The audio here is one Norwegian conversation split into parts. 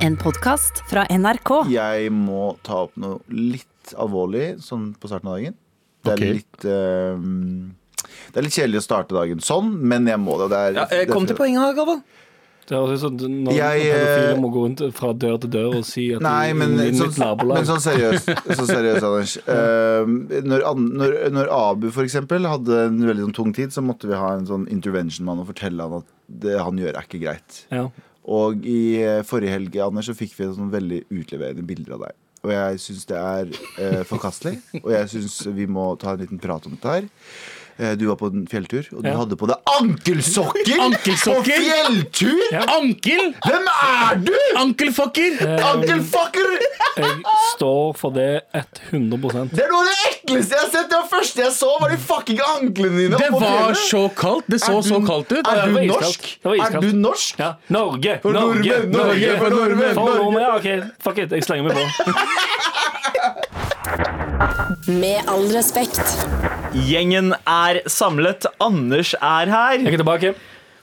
En podkast fra NRK. Jeg må ta opp noe litt alvorlig sånn på starten av dagen. Det er okay. litt eh, Det er litt kjedelig å starte dagen sånn, men jeg må det. det er, Ja, jeg kom til poenget, her, Galvan. Det høres ut som når Jeg, eh, pedofile må gå rundt fra dør til dør og si at Nei, de er i sånn, mitt nabolag. men sånn seriøst, så seriøs, Anders. Uh, når, når, når Abu for eksempel hadde en veldig sånn tung tid, så måtte vi ha en sånn intervention-mann og fortelle han at det han gjør, er ikke greit. ja. Og i eh, forrige helg Anders, så fikk vi sånn veldig utleverende bilder av deg. Og jeg syns det er eh, forkastelig. Og jeg syns vi må ta en liten prat om dette her. Eh, du var på en fjelltur, og du Ja. hadde på deg ankelsokker! Ankelsokker? På fjelltur! Ankel! Hvem er du?! Ankelfucker! Ankelfucker! Jeg står for det 100% Det er noe av det ekleste jeg har sett! Det var første jeg så, var de fucking anklene dine. Det var fjellet. så kaldt. Det så du- så kaldt ut. Er du norsk? Er du norsk? Ja. Norge! For Norge! nordmenn, Norge, for nordmenn, For Norge. nordmenn, ja, ok, fuck it, jeg slenger meg på. Med all respekt. Gjengen er samlet. Anders er her Jeg er tilbake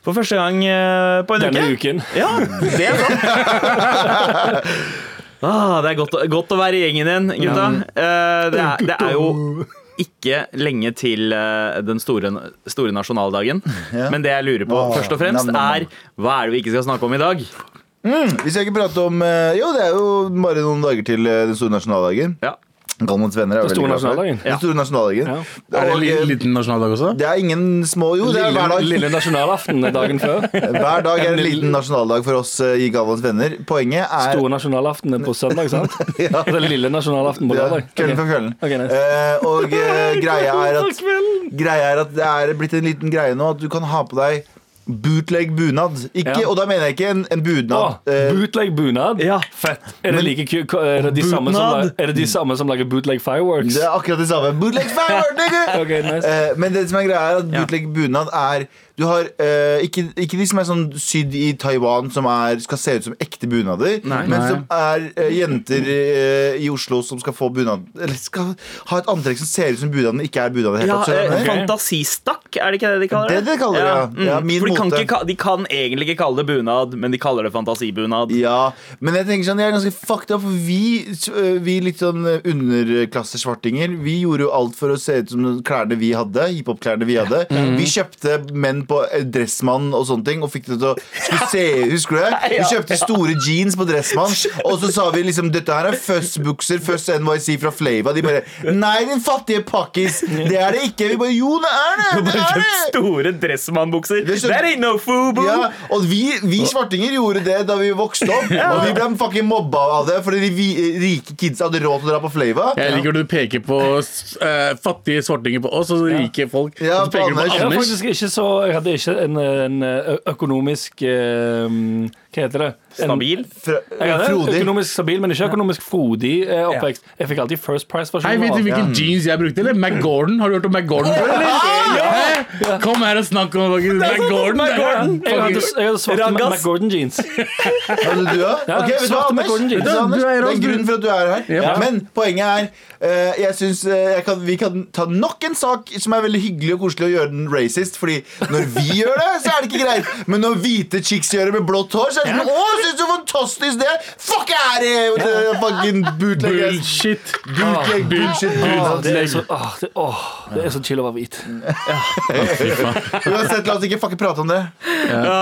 for første gang eh, på en denne uke. uken. Ja, det er sant. ah, det er godt, godt å være i gjengen igjen, gutta. Eh, det, er, det er jo ikke lenge til eh, den store, store nasjonaldagen. Men det jeg lurer på Åh, først og fremst, er hva er det vi ikke skal snakke om i dag? Vi skal ikke prate om Jo, det er jo bare noen dager til den store nasjonaldagen. Ja. Galmans venner er Den veldig store glad for det. nasjonaldagen? Den store nasjonaldagen. Ja. Er det en li eh, liten nasjonaldag også? det er ingen små Jo, det er hver dag. Lille nasjonalaften dagen før. Hver dag er en liten nasjonaldag for oss eh, i Galvans venner. Poenget er Store nasjonalaften er på søndag, sant? ja. Og så lille nasjonalaften på ja, lørdag. Kvelden Ok. for kvelden. Okay, nice. uh, og uh, greia, er at, greia er at det er blitt en liten greie nå at du kan ha på deg bootleg bunad. Ikke, Ja. Og da mener jeg ikke en, en bunad. Åh, eh, bootleg bunad? Ja. Fett. Er det, like, ku- ku- er, det de samme som, Bunad? er det de samme som lager bootleg fireworks? det er akkurat det samme. Bootleg firework, nigga! Ok, nice. Eh, men det som er greia er at bootleg bunad er Du har eh, ikke, ikke de som er sånn sydd i Taiwan, som er, skal se ut som ekte bunader, Nei. men som er eh, jenter eh, i Oslo som skal få bunad Eller skal ha et antrekk som ser ut som bunad, men ikke er bunad i det hele Ja, tatt. skjønner du eh. Fantasistakk, er det ikke det de kaller Det det? er det de kaller det, ja. Ja, min For de kan, mote. ikke, ka- de kan egentlig ikke kalle det bunad, men de kaller det fantasibunad. Ja, men jeg tenker sånn, det er ganske fucked up. for Vi, øh, vi litt sånn underklassesvartinger, vi gjorde jo alt for å se ut som klærne vi hadde. Hiphop-klærne vi hadde. Vi kjøpte menn på eh, Dressmann og sånne ting og fikk det til å skulle se Husker du det? Vi kjøpte store jeans på Dressmann, og så sa vi liksom dette her er Fuzz-bukser, Fuzz NYC fra Flava. De bare Nei, din fattige pakkis! Det er det ikke. Vi bare Jo, det er det! det, er det. Store Dressmann-bukser. Er That ain't no fubu! Ja, og vi, vi svartinger gjorde det da vi vokste opp. Og vi ble fucking mobba av det fordi de rike kids hadde råd til å dra på Flava. Jeg liker du peker på uh, fattige svartinger på oss og rike folk. Ja, og så peker du på Anders. Jeg, var faktisk ikke så, jeg hadde ikke en, en økonomisk eh, Hva heter det? En, Stabil. Frodig. økonomisk stabil, men ikke økonomisk frodig eh, oppvekst. Jeg fikk alltid First Price-versjonen. vet du hvilken jeans jeg brukte? eller? McGordon. Har du hørt om McGordon før? eller? Kom her og snakk om fucking McGordon. McGordon. Jeg hadde, hadde svarte. McGordon-jeans. Hadde du, òg? Ja, Ok, du hva, svarte Anders? McGordon Vet du jeans. hva, Anders? Du er Det er grunnen for at du er her. Ja. Men poenget er eh, Jeg synes eh, jeg kan, Vi kan ta nok en sak som er veldig hyggelig og koselig å gjøre den racist. Fordi når vi gjør det, så er det ikke greit. Men når hvite chicks gjør det med blått hår, så er det sånn Å, du så fantastisk det er! Fuck er det! det fucking bootleg. Bullshit. Bootleg, bullshit, bootleg. det, er så, åh, det, åh, det er så chill å være hvit. Uansett, la oss ikke fucking prate om det. Ja,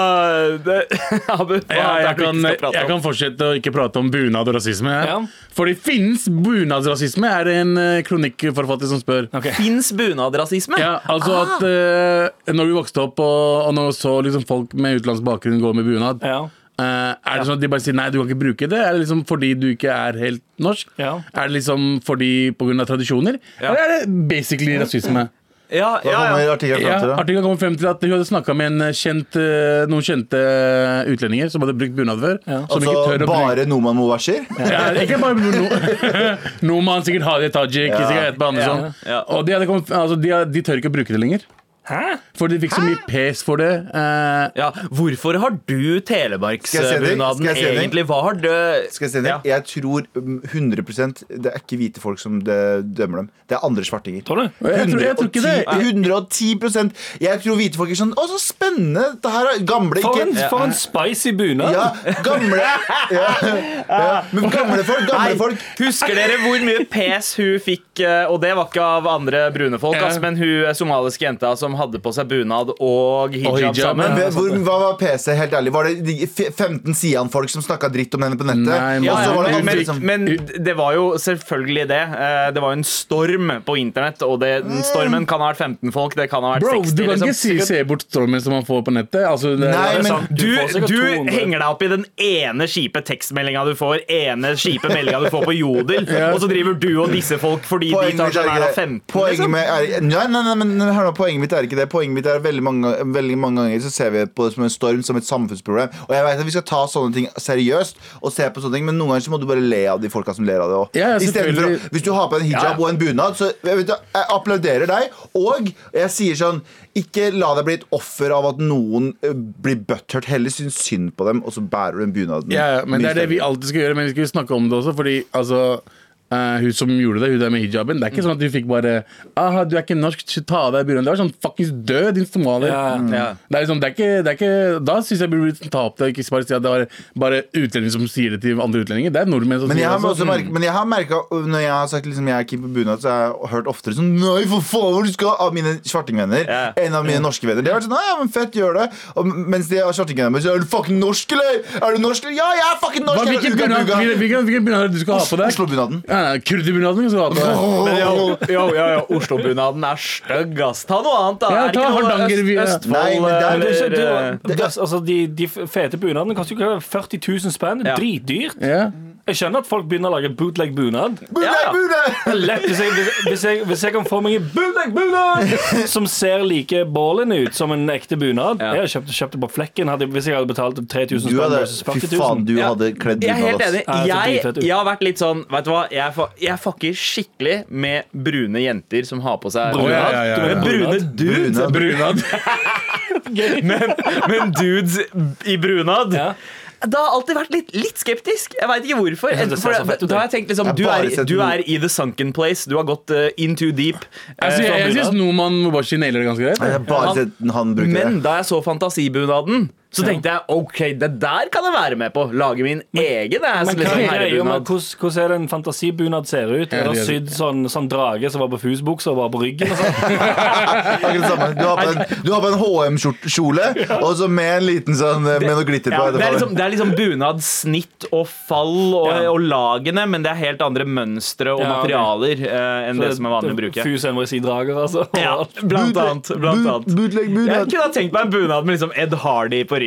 det, Abu, hva Ja, er det jeg, kan, ikke skal prate jeg om? kan fortsette å ikke prate om bunad og rasisme. Ja. For det fins bunadsrasisme, er det en eh, kronikkforfatter som spør. Fins bunadrasisme? Ja, altså at eh, Når vi vokste opp og, og når vi så liksom folk med utenlandsk bakgrunn gå med bunad, Ja. Eh, er det sånn at de bare sier nei, du kan ikke bruke det? Er det liksom fordi du ikke er helt norsk? Ja. Er det liksom fordi pga. tradisjoner? Eller er det basically rasisme? Ja, ja, ja. artikkelen Ja, kom frem til at hun hadde snakka med en kjent, eh, noen kjente eh, utlendinger som hadde brukt bunad før. Som ikke Altså tør å bruke bare Noman Mubashir? ja, Ikke bare no, Noman, sikkert Hadia Tajik, Ja. sikkert Etbe Andersson. Ja, ja. Og de, hadde kommet, altså, de, de tør ikke å bruke det lenger. Hæ? For de fikk så mye pes for det. Uh, Ja, Hvorfor har du telemarksbunaden egentlig? Hva har du Skal jeg se det? Ja. Jeg tror um, 100 Det er ikke hvite folk som dømmer dem. Det er andre svartinger. Tror du? jeg, tror, jeg tror ikke det. 110% Jeg tror hvite folk er sånn Å, så spennende! Det her er gamle For en, ikke for en spicy bunad. Ja, gamle ja, ja. Men gamle folk, gamle Nei, folk Husker dere hvor mye pes hun fikk, eh, og det var ikke av andre brune folk, men hun eh, somaliske jenta som hadde på seg bunad og hijab, Og hijab, sammen? Men hvor, Hva var PC, helt ærlig? Var det de 15 Sian-folk som snakka dritt om henne på nettet? Nei, men- ja, var det men, andre men, det var jo selvfølgelig det. Eh, Det var jo en storm på internett, og det, stormen kan ha vært 15 folk, det kan ha vært Bro, 60. du kan liksom. ikke si, se bort stormen som man får på nettet. Altså, det, Nei, Det men sant. Du, du henger deg opp i den ene kjipe tekstmeldinga du får, ene kjipe meldinga du får på Jodel, og så driver du og disse folk fordi de tar seg nær av 15. Poenget liksom. med er, nei, nei, nei, men hør nå, poenget mitt er ikke det. Poenget mitt er veldig mange, veldig mange ganger så ser vi på det som en storm, som et samfunnsproblem. Og jeg vet at vi skal ta sånne ting seriøst, og se på sånne ting men noen ganger så må du bare le av de folka som ler av det òg. Ja, ja, selvfølgelig. Hvis du har på en hijab og en bunad, så jeg, vet, du, jeg applauderer deg. Og jeg sier sånn ikke la deg bli et offer av at noen eh, blir butthurt. Heller syns synd på dem, og så bærer du den bunaden. Ja, ja, men det er det vi alltid skal gjøre. Men vi skal snakke om det også, fordi altså eh, hun som gjorde det, hun der med hijaben Det er ikke sånn at hun fikk bare Aha, du er ikke norsk, ta av deg. Det var sånn fuckings død, din somalier. Ja. Ja. Det er liksom, det er ikke, det er ikke Da syns jeg burde ta opp det. Ikke bare si at det var bare utlendinger som sier det til andre utlendinger. Det er nordmenn som Men sier det. også også. merket, men jeg har merket, Når jeg har sagt liksom jeg er keen på bunad, så har jeg hørt oftere sånn Nei, for faen, hvor du skal Av mine svartingvenner. Ja. En av mine norske venner. De har vært sånn Ja, men fett, gjør det. Og mens de har svartingvenner sier Er du fucking norsk, eller? Er du norsk, eller? Ja, jeg er fucking norsk! Hva, hvilken bunad hvilken er det du skal ha på deg? Oslo-bunaden. Ja, nei, Kurderbunaden skal du ha på deg. Oslobunaden jo, jo, jo, jo Oslo-bunaden er stygg, ass. Ta noe annet, da. Ja, er ta Hardanger, Øst, Østfold Nei, men det er- Men det er eller, eh, det, altså, de, de fete bunadene koster jo ikke 40 000 spenn. Ja. Dritdyrt. Ja. Jeg skjønner at folk begynner å lage bootleg-bunad. Bunad, Ja, ja. bunad! Lett, hvis, jeg, hvis, hvis, jeg, hvis jeg kan få meg en bootleg-bunad som ser like ballende ut som en ekte bunad Ja. Jeg kjøpte, kjøpt, kjøpt på flekken hadde, hvis jeg hadde betalt 3000 spenn versus 40 000. fy faen, du Ja. hadde kledd Jeg er helt bunad. enig. Ja, Jeg, jeg har vært litt sånn Vet du hva, jeg, jeg fucker skikkelig med brune jenter som har på seg Brunad? ja, ja, ja, ja. Brune brunad? dudes. Brunad. Brunad. Men, men dudes i brunad Det har alltid vært litt, litt skeptisk. Jeg veit ikke hvorfor. Jeg synes det ser For, så fett ut, da har jeg tenkt liksom, Jeg du, har bare er, sett du er i the sunken place. Du har gått uh, in too deep. Altså, Eh, jeg jeg syns Noman Mobashi nailer det ganske greit. Jeg har bare sett han bruke Men det. da jeg så fantasibunaden, så tenkte jeg ok, det der kan jeg være med på. Lage min egen Men liksom, hvordan, hvordan er det en fantasibunad ser ut? Er det det sydd sånn, sånn drage som var på fusbuksa og var på ryggen? Og sånn? Det. Du har på en, du har på en HM-kjole, og så med en liten sånn Med noe glitter på. Ja, det, er liksom, det er liksom bunadssnitt og fall og, Ja. og lagene, men det er helt andre mønstre og Ja, materialer eh, enn det som er vanlig å bruke. Fus NYC-drager, altså. Ja, blant annet. Blant annet. Bootleg Jeg kunne ha tenkt meg en bunad med liksom Ed Hardy på ryggen.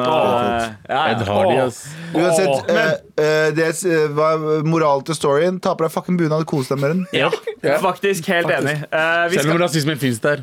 Og, Åh, ja, ja. Ed Hardy, ass. Uansett, eh, eh, det eh, er moralen til storyen. Ta på deg fucking bunad, kos deg med den. Ja, Ja. faktisk helt enig. Eh, vi Selv om skal, rasismen fins der.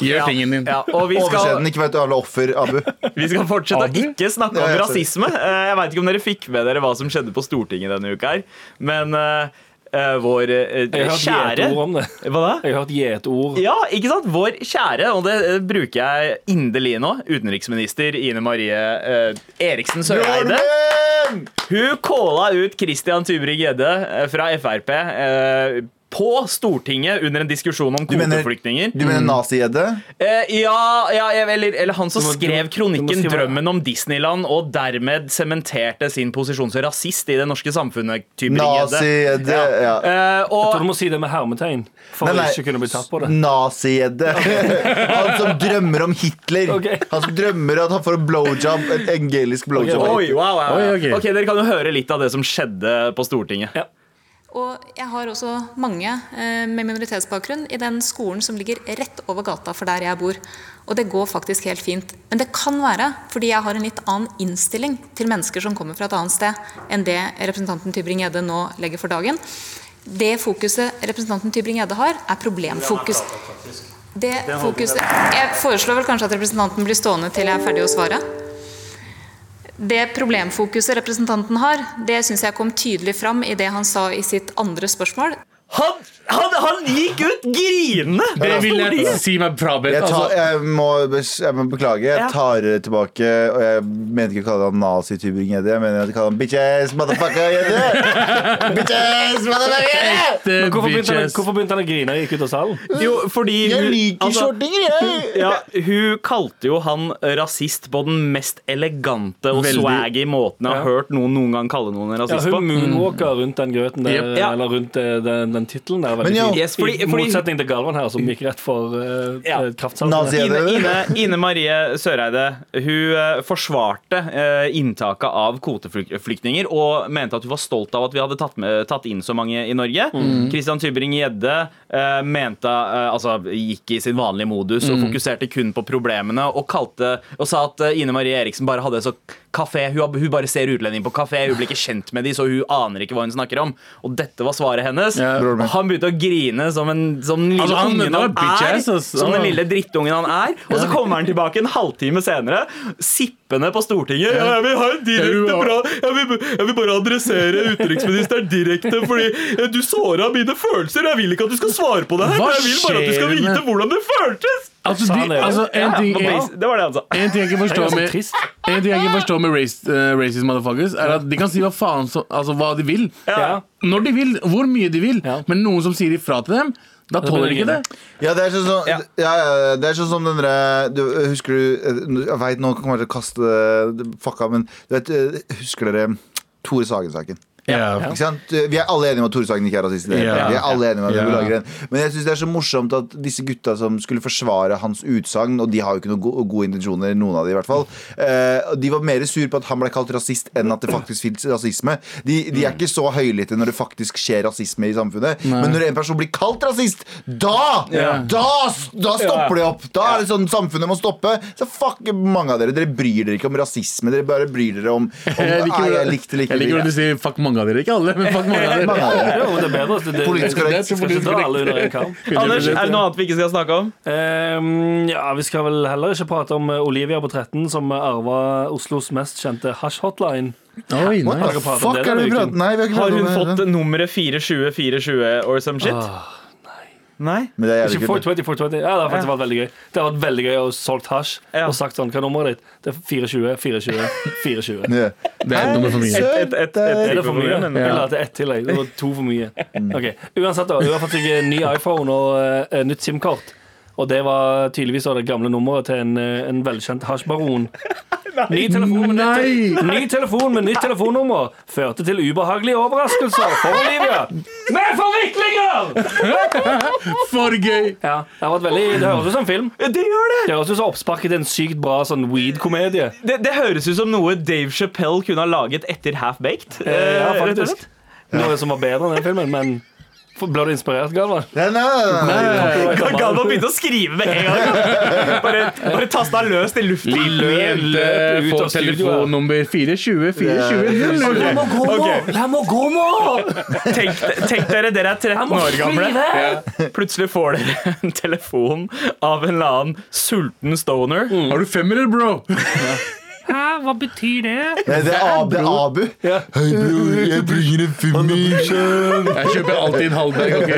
Gjør ja, tingen din. ja, og vi Overse skal, den, ikke vær et jævla offer, Abu. vi skal fortsette å ikke snakke Ja, om jeg ser. rasisme. Eh, jeg veit ikke om dere fikk med dere hva som skjedde på Stortinget denne uka her, men eh, eh, vår kjære Jeg har hørt kjære gjetord om det. Hva da? Jeg har hørt gjetord. Ja, ikke sant? Vår kjære, og det eh, bruker jeg inderlig nå, utenriksminister Ine Marie eh, Eriksen Søreide. Nordmenn! Hun calla ut Christian Tybring-Gjedde eh, fra Frp eh, på Stortinget under en diskusjon om kvoteflyktninger. Du mener nazigjedde? Eh, ja, ja eller, eller han som må- skrev kronikken 'Drømmen om Disneyland' og dermed sementerte sin posisjon som rasist i det norske samfunnet. Nazigjedde, ja. Eh, Jeg tror du må si det med hermetegn for Nei, å ikke kunne bli tatt på det. Nazigjedde. Han som drømmer om Hitler. Okay. Han som drømmer at han får en blowjob, en engelisk blowjob. Okay, Oi, wow, wow. Oi, okay. ok, Dere kan jo høre litt av det som skjedde på Stortinget. Ja. Og jeg har også mange eh, med minoritetsbakgrunn i den skolen som ligger rett over gata for der jeg bor. Og det går faktisk helt fint. Men det kan være fordi jeg har en litt annen innstilling til mennesker som kommer fra et annet sted, enn det representanten Tybring-Gjedde nå legger for dagen. Det fokuset representanten Tybring-Gjedde har, er problemfokus. Det fokuset Jeg foreslår vel kanskje at representanten blir stående til jeg er ferdig å svare. Det problemfokuset representanten har, det syns jeg kom tydelig fram i det han sa i sitt andre spørsmål. Han, han, han gikk ut grinende! Det vil jeg si meg frabedt. Jeg, Altså, jeg, må, jeg må beklage. Jeg tar det tilbake. Og jeg mente ikke å kalle han nazi-Tybring-Gjedde. Jeg mener å kalle han bitches, motherfucker-Gjedde. bitches, Men hvorfor begynte, han, hvorfor begynte han å grine? og Gikk ut av salen? Jo, fordi Jeg liker altså, shortinger, jeg! ja, Hun kalte jo han rasist på den mest elegante og Veldig. swaggy måten jeg har Ja. hørt noen noen gang kalle noen rasist på. hun moonwalker rundt den grøten der, Yep. Ja. eller rundt eh, den, den tittelen der. Men veldig ja, fint. Yes, fordi- I fordi- motsetning til Galvan her, som gikk rett for uh, Ja. kraftsalven. Ine, Ine, Ine, Marie Søreide hun uh, forsvarte uh, inntaket av kvoteflyktninger og mente at hun var stolt av at vi hadde tatt, med, tatt inn så mange i Norge. Christian Tybring-Gjedde eh, mente eh, Altså gikk i sin vanlige modus og fokuserte kun på problemene og kalte og sa at eh, Ine Marie Eriksen bare hadde så kafé hun, hun bare ser utlendinger på kafé, hun blir ikke kjent med de, så hun aner ikke hva hun snakker om. Og dette var svaret hennes. Ja. Og han begynte å grine som, en, som den lille Altså, han- ungen han er. Som den lille drittungen han er. Og så kommer han tilbake en halvtime senere, sippende på Stortinget. Ja, jeg vil ha en direkte bra jeg vil, jeg vil bare adressere utenriksministeren direkte, fordi eh, du såra mine følelser. Jeg vil ikke at du skal svare på det her, Hva men jeg vil bare at du skal skjer vite med- hvordan det føltes. altså, Sa han de, det? altså, en, ting, Ja, en, det var det han sa. en ting jeg ikke forstår med trist. En ting jeg ikke forstår med race, eh, racist motherfuckers, er at de kan si hva faen som, altså, hva de vil. Ja. Når de vil, hvor mye de vil. Ja. Men noen som sier ifra til dem, da tåler de ikke det. Ja, det er sånn som, Ja. ja. Ja, det er sånn som den derre du, Husker du Jeg veit noen kommer til å kaste det- Fucka, men du vet, eh, husker dere Tore Sagen-saken? Ikke sant? Vi er alle enige om at Tore Sagen ikke er rasist. tatt. Vi er alle enige om at yeah. Lager en Men jeg syns det er så morsomt at disse gutta som skulle forsvare hans utsagn, og de har jo ikke noen go gode intensjoner, noen av de i hvert fall, uh, de var mer sur på at han ble kalt rasist enn at det faktisk fins rasisme. De, de er ikke så høylytte når det faktisk skjer rasisme i samfunnet. Men når en person blir kalt rasist, da! Da, da stopper det opp! Da er det sånn samfunnet må stoppe. Så fuck mange av dere. Dere bryr dere ikke om rasisme. Dere bare bryr dere om, om Jeg liker, «Nei, jeg likte det jeg liker ikke. du sier 'fuck mange av dere'. Ikke alle, men fuck mange av dere. Ja. Jo, det er bedre. Det, det, Politisk korrekt. skal ikke dra alle under en kam. Anders, er det noe annet vi ikke skal snakke om? Um, ja, Vi skal vel heller ikke prate om eh, Olivia på 13, som arva Oslos mest kjente hasj-hotline. Oi, Har dere pratet om fuck det er det vi prater? Nei, vi har ikke Har pratet hun om det. fått nummeret 420-420 or some shit? Ah, Nei? Men det er Ikke kult. 420, 420. Ja, det har faktisk vært veldig gøy. Det har vært veldig gøy å solgt hasj Ja. og sagt sånn Hva er nummeret ditt? Det er 420, 420, 420. Ja. Det er et nummer for mye. Et, et, et, Er det for mye? Ja. Eller at det er ett tillegg? Det var to for mye. Ok, Uansett, da. Hun har fått seg en ny iPhone og eh, nytt SIM-kort. Og det var tydeligvis da det gamle nummeret til en, eh, en velkjent hasjbaron. Ny telefon, med nytt, ny telefon med nytt telefonnummer førte til ubehagelige overraskelser for Olivia. Med forviklinger! For gøy! Ja, det, har vært veldig, det høres ut som en film. Det gjør det! Det høres ut som oppsparket til en sykt bra sånn weed-komedie. det! Det høres ut som noe Dave Chappelle kunne ha laget etter Half Baked. Eh, ja, faktisk. Noe som var bedre enn den filmen, men ble du inspirert, Galvan? Nei, nei, nei, nei. Galvan begynte å skrive med en gang. Bare, bare tasta løst i lufta. Lille jente løp ut av telefonnummer 420 420 La meg gå nå! Tenk, tenk dere, dere er 13 år gamle. Plutselig får dere en telefon av en eller annen sulten stoner. Har du femmer, eller, bro? Hæ, hva betyr det? Nei, det er Abu. Det er Abu. Ja. Hei, bror, jeg bringer en femmer. Jeg kjøper alltid en halvbag. ok?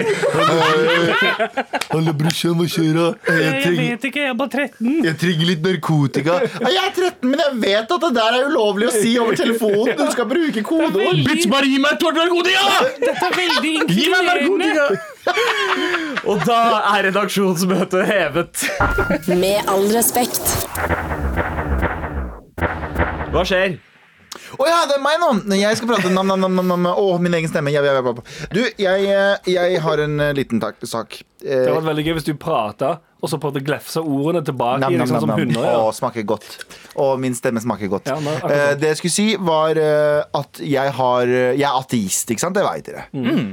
Hallo, brorsan, hva skjer da? Jeg vet ikke, jeg er bare 13. jeg trenger litt narkotika. Jeg er 13, men jeg vet at det der er ulovlig å si over telefonen. Du skal bruke kodeord. Bitch, bare gi meg et tårt narkotika! Dette er veldig narkotika! Og da er redaksjonsmøtet hevet. Med all respekt. Hva skjer? Å ja, det er meg nå! Jeg skal prate nam, nam, nam, nam, nam. Å, min egen stemme. Du, jeg, eh, jeg har en eh, liten tak, sak. Det Eh, hadde vært veldig gøy hvis du prata, og så prøvde å glefse ordene tilbake. Nam, nam, sånn nam, som nam. hunder Å, smaker godt. Og min stemme smaker godt. Ja, nei, Eh, det jeg skulle si, var eh, at jeg har Jeg er ateist, ikke sant? Det veit dere.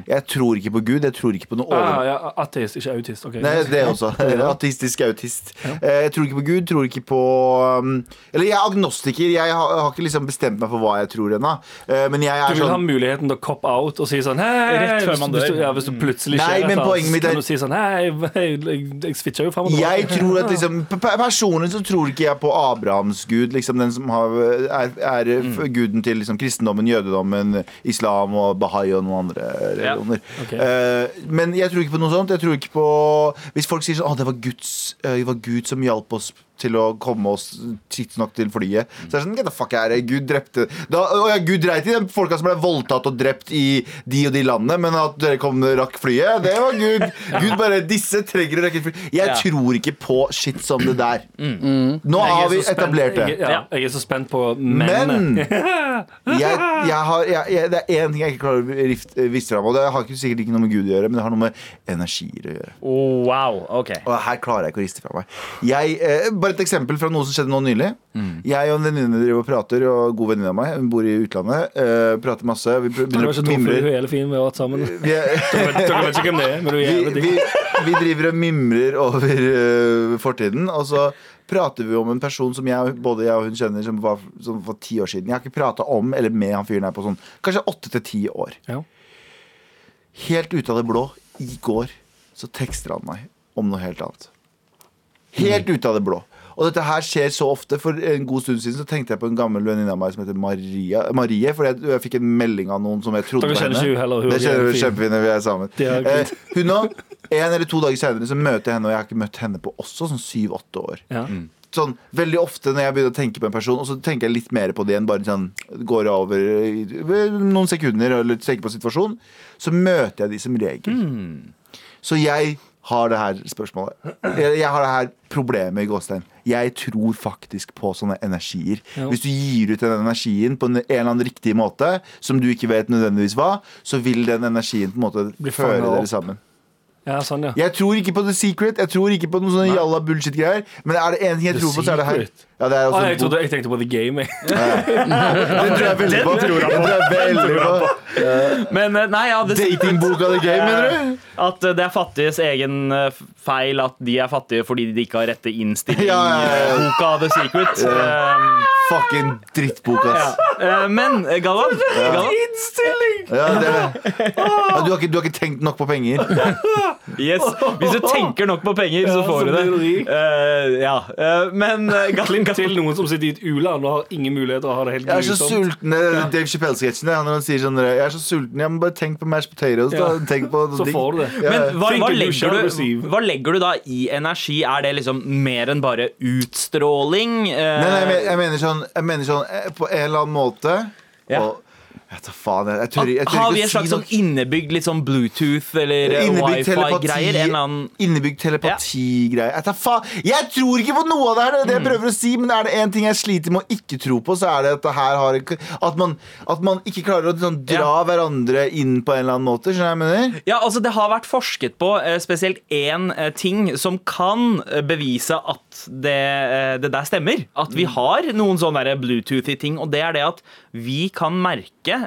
Jeg tror ikke på Gud. Jeg tror ikke på noe Ah, over... ja, ateist, ikke autist. Okay. Nei, det også. Ateistisk autist. Eh, Jeg tror ikke på Gud, tror ikke på um, Eller jeg er agnostiker. Jeg har, har ikke liksom bestemt meg for hva jeg tror ennå. Eh, Men jeg er Du vil ha sånn muligheten til å cop out og si sånn Hei, hei, hei, hvis, hvis, du, ja, hvis du plutselig skjer et men poenget mitt så er- kan du si sånn Hei, Nei, jeg, jeg, jeg switcha jo fram og Jeg tilbake. tror at liksom pe- pe- Personlig så tror ikke jeg på Abrahams gud, liksom den som har, er, er mm. guden til liksom, kristendommen, jødedommen, islam og bahai og noen andre religioner. Ja. Okay. Uh, men jeg tror ikke på noe sånt. Jeg tror ikke på Hvis folk sier sånn Å, det var, Guds, eh, det var Gud som hjalp oss til å komme oss tidsnok til flyet. Så er det sånn, get the fuck out. Gud drepte da, ja, Gud dreit i de folka som ble voldtatt og drept i de og de landene, men at dere kom rakk flyet, det var Gud. Gud bare Disse trenger å rekke fly. Jeg Ja. tror ikke på shit som det der. Nå er har vi etablert det. Jeg, ja, jeg er så spent på mennene. Men jeg, jeg har, jeg, jeg, det er én ting jeg ikke klarer å vise fram, og det har ikke, sikkert ikke noe med Gud å gjøre, men det har noe med energier å gjøre. Oh, wow, ok Og her klarer jeg ikke å riste fra meg. Jeg, eh, bare et eksempel fra noe som skjedde nå nylig. Jeg og en venninne driver og prater, og god venninne av meg, hun bor i utlandet. uh, prater masse. Vi begynner å mimre. to er mimre. fin, vi har vært sammen. Vi, er- Dere vet, ikke hvem det er, men du er vi, jævlig vi, digg. vi driver og mimrer over uh, fortiden, og så prater vi om en person som jeg, både jeg og hun kjenner som var som for ti år siden. Jeg har ikke prata om eller med han fyren her på sånn kanskje åtte til ti år. Ja. Helt ut av det blå, i går, så tekster han meg om noe helt annet. Helt ut av det blå. Og dette her skjer så ofte. For en god stund siden så tenkte jeg på en gammel venninne av meg som heter Maria, Marie. For jeg, jeg fikk en melding av noen som jeg trodde på var henne. ikke hun heller, hun Det er kjenner vi kjempefine, vi er sammen. Er Eh, hun òg. En eller to dager senere så møter jeg henne, og jeg har ikke møtt henne på også sånn syv-åtte år. Ja. Sånn, veldig ofte når jeg begynner å tenke på en person, og så tenker jeg litt mer på det enn bare sånn går over i noen sekunder, eller tenker på situasjonen, så møter jeg de som regel. Så jeg har det her spørsmålet. Jeg, jeg har det her problemet i gåstein. Jeg tror faktisk på sånne energier. Jo. Hvis du gir ut den energien på en, eller annen riktig måte, som du ikke vet nødvendigvis hva, så vil den energien på en måte føre dere sammen. ja, sånn, ja. Jeg tror ikke på The Secret. Jeg tror ikke på noen sånne jalla bullshit-greier. Men er det én ting jeg The tror på, så er det her. Secret? Ja, det er også Ah, jeg, trodde, jeg tenkte på The Game. Jeg. Den tror jeg veldig på. Den tror jeg veldig på. Men eh, nei, ja, det, Datingboka The Game, mener du? at eh, det er fattiges egen eh, feil at de er fattige fordi de ikke har rette innstilling. Ja, ja, ja. eh, Boka The Secret. Um, Fucking drittbok, ass. eh, men eh, Galvan, Innstilling! Ja, det er det. Du, har ikke, du har ikke tenkt nok på penger. yes. Hvis du tenker nok på penger, så får så du det. Eh, ja. eh, men uh, Klipp til noen som sitter i et u-land og har ingen mulighet til å ha det helt Jeg er så sulten. det er Dave Chappelle-sketsjen når han sier sånn Jeg er så sulten. Ja, men bare tenk på mashed potatoes, da. Tenk på Så får du det. Ja. Men hva, hva, legger du, hva legger du da i energi? Er det liksom mer enn bare utstråling? Eh, Nei, nei, jeg jeg mener sånn, jeg mener sånn eh, På en eller annen måte Ja. og, Jeg tar faen, jeg, jeg tør, jeg tør Har vi en slags si sånn innebygd litt sånn Bluetooth eller eh, wifi-greier? Annen Innebygd telepatigreier. Jeg, tar faen- jeg tror ikke på noe av det her! Det er det jeg prøver å si Men er det én ting jeg sliter med å ikke tro på, så er det at det her har At man, at man ikke klarer å sånn, dra hverandre inn på en eller annen måte. Skjønner jeg mener? Ja, altså Det har vært forsket på eh, spesielt én eh, ting som kan bevise at det, det der stemmer. At vi har noen sånne Bluetooth-y ting, og det er det at vi kan merke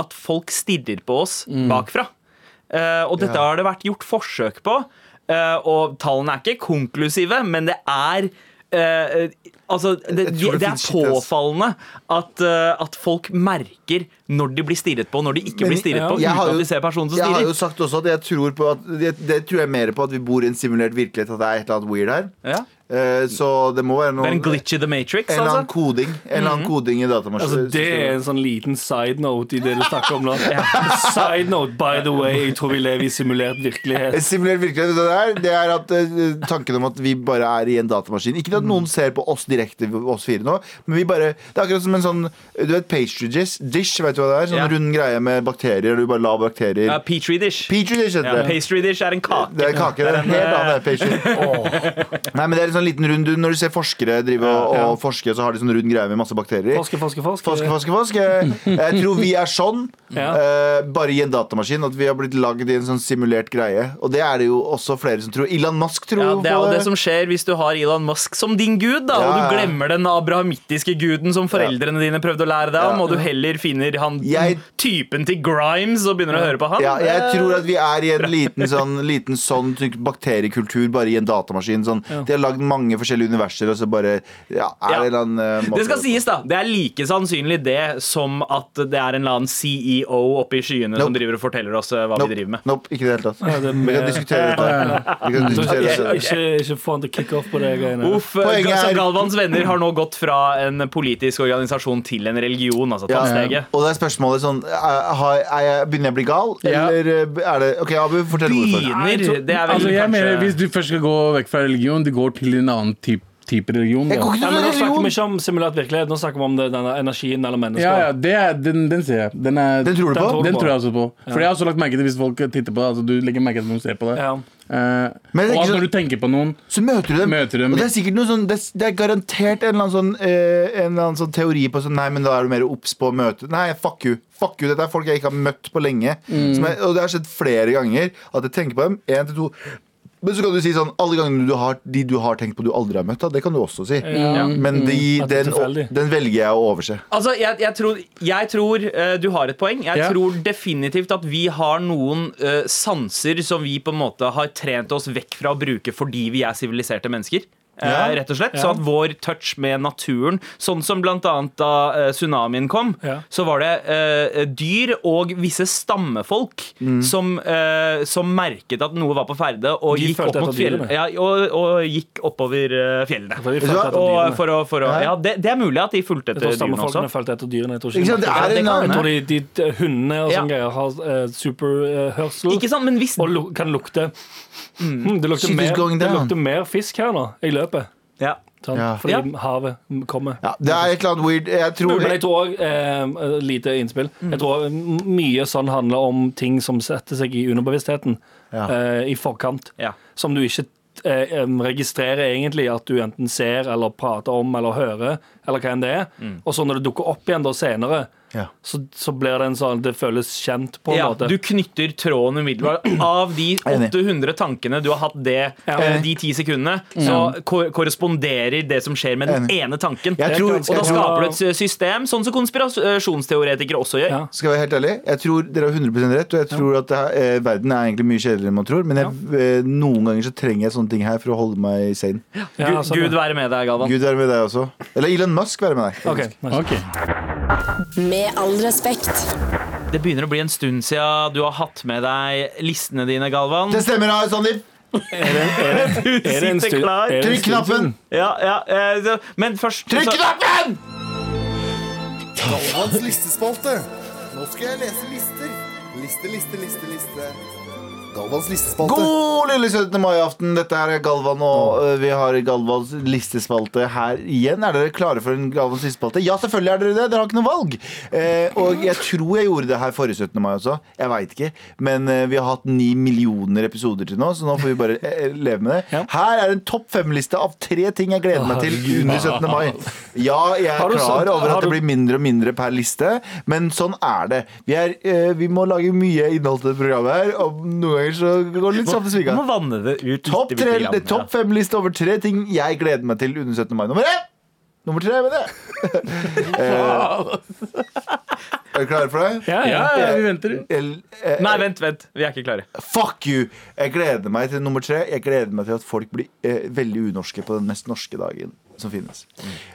at folk stirrer på oss bakfra. Eh, og dette har det vært gjort forsøk på, eh, og tallene er ikke konklusive, men det er Uh, altså, det, det det er påfallende at, uh, at folk merker når de blir stirret på, når de ikke Men- blir stirret ja. på. Jeg har jo- Jeg har jo sagt også at jeg tror på at Det, det tror jeg mer på at vi bor i en simulert virkelighet, at det er et eller annet weird her. Ja. Eh, så det må være Det noe er en glitch i The Matrix. En eller annen Altså. koding. En eller annen koding i datamaskinen. Altså, det er en sånn liten side note i det du snakker om nå. Side note, by the way, jeg tror vi lever i simulert virkelighet. simulert virkelighet det der, det er at eh, tanken om at vi bare er i en datamaskin. Ikke at noen ser på oss direkte, oss fire nå, men vi bare Det er akkurat som en sånn Du vet pastry dish? dish vet du hva det er? Sånn Ja. rund greie med bakterier. Du bare lar bakterier Ja, Petri dish. Petri dish heter Ja, det. pastry dish er en kake. Det er kake. Det er en helt annen pastry. Nei, men det er en sånn liten rund Når du ser forskere drive og, og forske, så har de sånn rund greie med masse bakterier. Forske, forske, forske. Forske, forske, forske. Jeg tror vi er sånn, Ja. eh, bare i en datamaskin. At vi har blitt lagd i en sånn simulert greie. Og det er det jo også flere som tror. Elon Musk tror Ja, det er jo det som skjer hvis du har Elon Musk som din gud, da, og du glemmer den abrahamittiske guden som foreldrene dine prøvde å lære deg om, Ja. og du heller finner han Jeg- typen til Grimes og begynner å høre på han. ja, jeg tror at vi er i en liten sånn, liten sånn bakteriekultur bare i en datamaskin. Sånn. De har lagd mange forskjellige universer, og så bare ja, er Ja. det en eller annen eh, måte Det skal sies, da. Det er like sannsynlig det som at det er en eller annen CEO oppe i skyene som driver og forteller oss eh, hva Nope, vi driver med. nope, ikke i det hele tatt. Ja, det med... Vi kan diskutere dette. Vi kan Så diskutere ikke, okay. ikke, ikke få han til kick off på det greiene. Uff, eh, Poenget er- Galvans venner har nå gått fra en politisk organisasjon til en religion. Altså steget. Og det er spørsmålet sånn er, er jeg, Begynner jeg å bli gal, Ja. eller er det OK, Abu, fortell hvorfor. Begynner, det er vel Altså, jeg kanskje mener, Hvis du først skal gå vekk fra religion, du går til en annen type, type religion. Da. Ja, men Nå snakker vi ikke om simulert virkelighet, nå snakker vi om det, denne energien eller mennesker. Ja, ja, det er, den, den ser jeg. Den, er, Den tror du Den på? Den tror jeg også på. For jeg har også lagt merke til hvis folk titter på det. Altså, du legger merke til når du ser på det. Ja. Uh, Men det og at når du tenker på noen Så møter du dem. Møter dem. Og det er sikkert noe sånn Det, er- det er garantert en eller annen sånn, uh, en eller annen sånn teori på sånn Nei, men da er du mer obs på å møte Nei, fuck you. Fuck you. Dette er folk jeg ikke har møtt på lenge. Mm. Som jeg, og det har skjedd flere ganger at jeg tenker på dem. En til to men så kan du si sånn alle gangene du har, de du har tenkt på du aldri har møtt. Da, det kan du også si. Ja. Men de, er den, den velger jeg å overse. Altså, jeg, jeg tror, jeg tror eh, du har et poeng. Jeg Ja. tror definitivt at vi har noen uh, sanser som vi på en måte har trent oss vekk fra å bruke fordi vi er siviliserte mennesker. Eh, Ja. rett og slett, Ja. Så at vår touch med naturen Sånn som blant annet da eh, tsunamien kom, Ja. så var det uh, dyr og visse stammefolk Mm. som, uh, som merket at noe var på ferde, og gikk opp mot fjell, ja, og, og gikk oppover fjellene. Og for å, for å, Ja. det, det er mulig at de fulgte etter dyrene også. fulgte etter dyrene. Jeg tror Ikke ikke er det en annen jeg tror de, de, de hundene og Ja. sånne greier har uh, superhørsel. Og kan lukte mm, det, lukter mer, det lukter mer fisk her nå i løpet. ja. Sånn, Ja. Fordi Ja. havet kommer. Ja, det er et eller annet weird. Jeg tror Men jeg tror òg eh, Lite innspill. Mm. Jeg tror mye sånn handler om ting som setter seg i underbevisstheten Ja. eh, i forkant. Ja. Som du ikke eh, registrerer egentlig at du enten ser eller prater om eller hører, eller hva enn det er. Og så når det dukker opp igjen da senere, Ja. så, så blir det en sånn Det føles kjent på en Ja, måte. du knytter tråden umiddelbart. Av de 800 tankene du har hatt det, Ja. eh, de ti sekundene, så ko korresponderer det som skjer med den Enig. ene tanken. Tror- og da skaper du et system, sånn som konspirasjonsteoretikere også gjør. Ja. Skal jeg være helt ærlig, jeg tror dere har 100 rett, og jeg tror at det her, eh, verden er egentlig mye kjedeligere enn man tror. Men jeg, eh, noen ganger så trenger jeg sånne ting her for å holde meg sane. Ja, Gud, sånn, Gud være med deg, Galvan. Gud være med deg også. Eller Elon Musk være med deg. Okay. nice. Ok. Med all respekt. Det begynner å bli en stund siden du har hatt med deg listene dine, Galvan. Det stemmer, da, Sandeep. Er det en stund? stu- er det en Trykk knappen! Ja, ja, eh, men først Trykk knappen! Galvans listespalte. Nå skal jeg lese lister. Liste, liste, liste, liste. Galvans listespalte. God lille 17. mai-aften. Dette her er Galvan, og øh, vi har Galvans listespalte her igjen. Er dere klare for en Galvans listespalte? Ja, selvfølgelig er dere det. Dere har ikke noe valg. Eh, og jeg tror jeg gjorde det her forrige 17. mai også. Jeg veit ikke. Men eh, vi har hatt ni millioner episoder til nå, så nå får vi bare eh, leve med det. Ja. Her er en topp fem-liste av tre ting jeg gleder meg til under 17. mai. Ja, jeg er klar over at det blir mindre og mindre per liste, men sånn er det. Vi, er, eh, vi må lage mye innhold til dette programmet her, og noen ganger så går det litt sånn i svinga. må vanne det ut. Topp top fem-liste over tre ting jeg gleder meg til under 17. mai. Nummer én! Nummer tre, mener jeg. Eh, er du klare for det? Ja, ja. Ja, vi venter. El, Nei, vent, vent. Vi er ikke klare. Fuck you! Jeg gleder meg til nummer tre. Jeg gleder meg til at folk blir eh, veldig unorske på den mest norske dagen som finnes.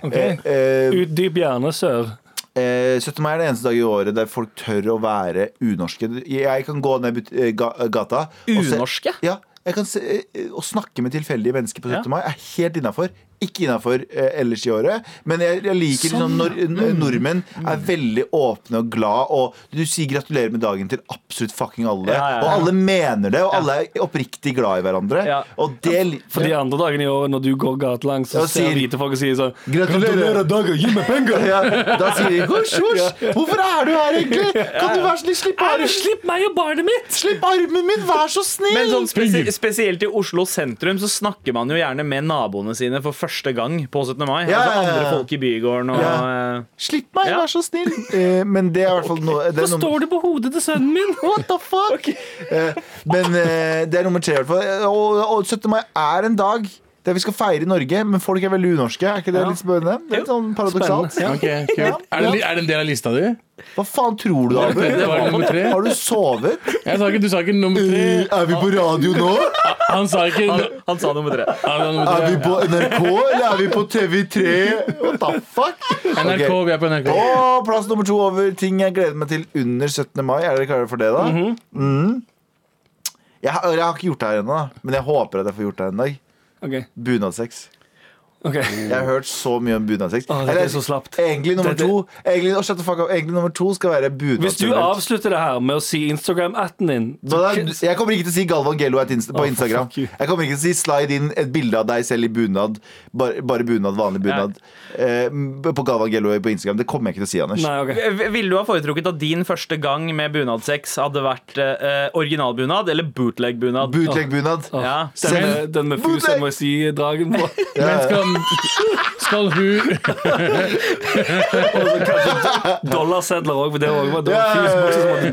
Okay. Eh, eh, Utdyp gjerne, sør. Eh, 17. mai er det eneste dag i året der folk tør å være unorske. Jeg kan gå ned eh, ga- gata og se- Unorske? Ja, jeg kan se, eh, Å snakke med tilfeldige mennesker på 17. Ja. mai er helt innafor. Ikke innafor eh, ellers i året. Men jeg, jeg liker liksom når nordmenn er veldig åpne og glad, og du sier gratulerer med dagen til absolutt fucking alle. Ja, ja, ja. Og alle mener det, og alle er oppriktig glad i hverandre. Ja. Og det For de andre dagene i året når du går gatelangs, så ser sier- hvite folk og sier sånn Gratulerer. dagen, gi meg penger! ja, Da sier de husj, husj! Hvorfor er du her egentlig? Kan du være snill, slipp armen, Slipp meg og barnet mitt! slipp armen min, vær så snill! Men sånn spesi spesielt i Oslo sentrum så snakker man jo gjerne med naboene sine for første gang på 17. mai. Ja, altså ja, ja. andre folk i bygården og Ja. Slipp meg, Ja. vær så snill. Eh, men det er i hvert fall noe nummer- står det på hodet til sønnen min? What the fuck? Eh, men eh, det er nummer tre, i hvert fall. Og, og 17. mai er en dag Det vi skal feire i Norge, men folk er veldig unorske. Er ikke det Ja. litt spennende? Det er litt sånn paradoksalt. Spennende, ja. Ok, kult. Er det, er det en del av lista di? Hva faen tror du, Abu? Det var nummer tre. Har du sovet? Jeg sa ikke, du sa ikke nummer tre. Eh, Er vi på radio nå? Han sa ikke Han, han sa nummer tre. nummer Er vi på NRK, eller er vi på TV3? What the fuck? NRK, okay. vi er på NRK. Og plass nummer to over ting jeg gleder meg til under 17. mai. Er dere klare for det, da? Mm jeg, har, jeg har ikke gjort det her ennå, men jeg håper at jeg får gjort det en dag. Ok, Bunadsex. Ok Jeg har hørt så mye om bunadsex. Åh, det er så slapt. Egentlig nummer to Egentlig, oh, up. Egentlig nummer to skal være bunad. Hvis du avslutter det her med å si Instagram-atten din Da- Jeg kommer ikke til å si Galvan Gello inst- på Oh, Instagram. Jeg kommer ikke til å si slide inn et bilde av deg selv i bunad. Bare, bare bunad, vanlig bunad. Eh, på Galvan Gello på Instagram. Det kommer jeg ikke til å si, Anders. Nei, okay. Ville du ha foretrukket at din første gang med bunadsex hadde vært eh, originalbunad eller bootleg-bunad? Bootleg-bunad. Ja. Den med, den med fusa må jeg si dragen på. Men skal, hun dollarsedler òg, for det var også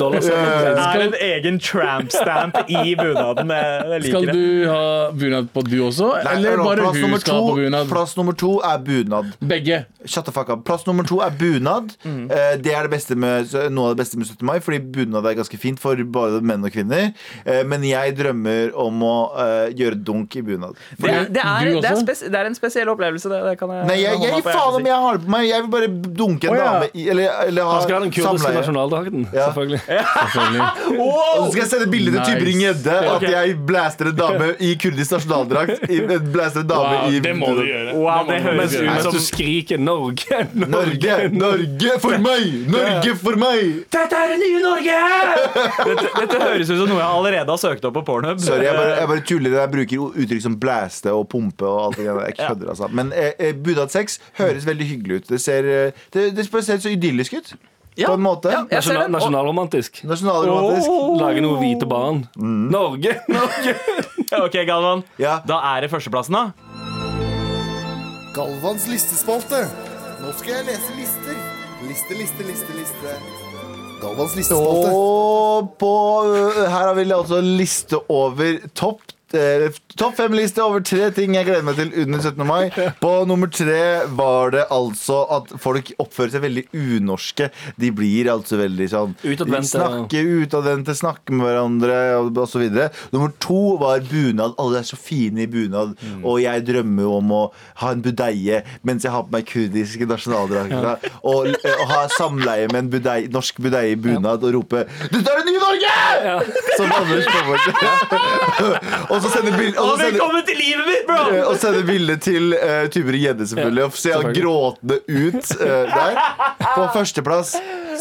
dollarsedler. Det er en egen tramp-stamp i bunaden. Skal liker det. du ha bunad på du også? Nei, Eller bare plass hun nummer skal ha på bunad? Plass nummer to er bunad. Begge. Shut the fuck up. Plass nummer to er bunad. Mm. Eh, det er det beste med, noe av det beste med 17. mai, fordi bunad er ganske fint for både menn og kvinner. Eh, men jeg drømmer om å eh, gjøre dunk i bunad. Det er, det, er, Du det, er spes, det er en spesiell opplevelse. Det, det kan jeg Nei, jeg, jeg jeg faen om jeg har det på meg. Jeg vil bare dunke en oh, ja. dame i Eller, eller ha Han skal ha den kurdiske nasjonaldrakten, Ja. selvfølgelig. Selvfølgelig. Og så skal jeg sende bilde til Nice. Tybring-Gjedde at jeg blaster en dame i kurdisk nasjonaldrakt. I- Blaster en dame Wow, i det må du gjøre. Wow, det høres ut som du skriker 'Norge', Norge, Norge for meg! Norge for meg! Dette er det nye Norge! Dette, dette høres ut som noe jeg allerede har søkt opp på Pornhub. Sorry, jeg bare, jeg bare tuller. Jeg bruker uttrykk som blæste og pumpe og alt det der. Jeg kødder, altså. Men eh, Budad bunadsex høres veldig hyggelig ut. Det ser, eh, det, det ser så idyllisk ut. Ja, På en måte. ja, Nasjonal, nasjonalromantisk. nasjonalromantisk. Oh. Lage noe hvite barn. Norge! Norge! Ok, Galvan. Ja. Da er det førsteplassen, da. Galvans listespalte. Nå skal jeg lese lister. Liste, liste, liste, liste. Galvans listespalte. Og på, her har vi altså liste over topp eh, Topp fem-liste over tre ting jeg gleder meg til under 17. mai. På nummer tre var det altså at folk oppfører seg veldig unorske. De blir altså veldig sånn utadvente, Utadvendte. snakker utadvendte, snakke med hverandre osv. Nummer to var bunad. Alle er så fine i bunad. Og jeg drømmer om å ha en budeie mens jeg har på meg kurdiske nasjonaldrakter. Og, eh, og ha samleie med en budei, norsk budeie i bunad og rope 'Dette er det nye Norge!' Som Anders kommer Og så sender bild, og så Velkommen til livet mitt, bro! Eh, Og sende bilde til uh, Tybring-Gjedde, selvfølgelig. Og ser han gråtende ut uh, der. På førsteplass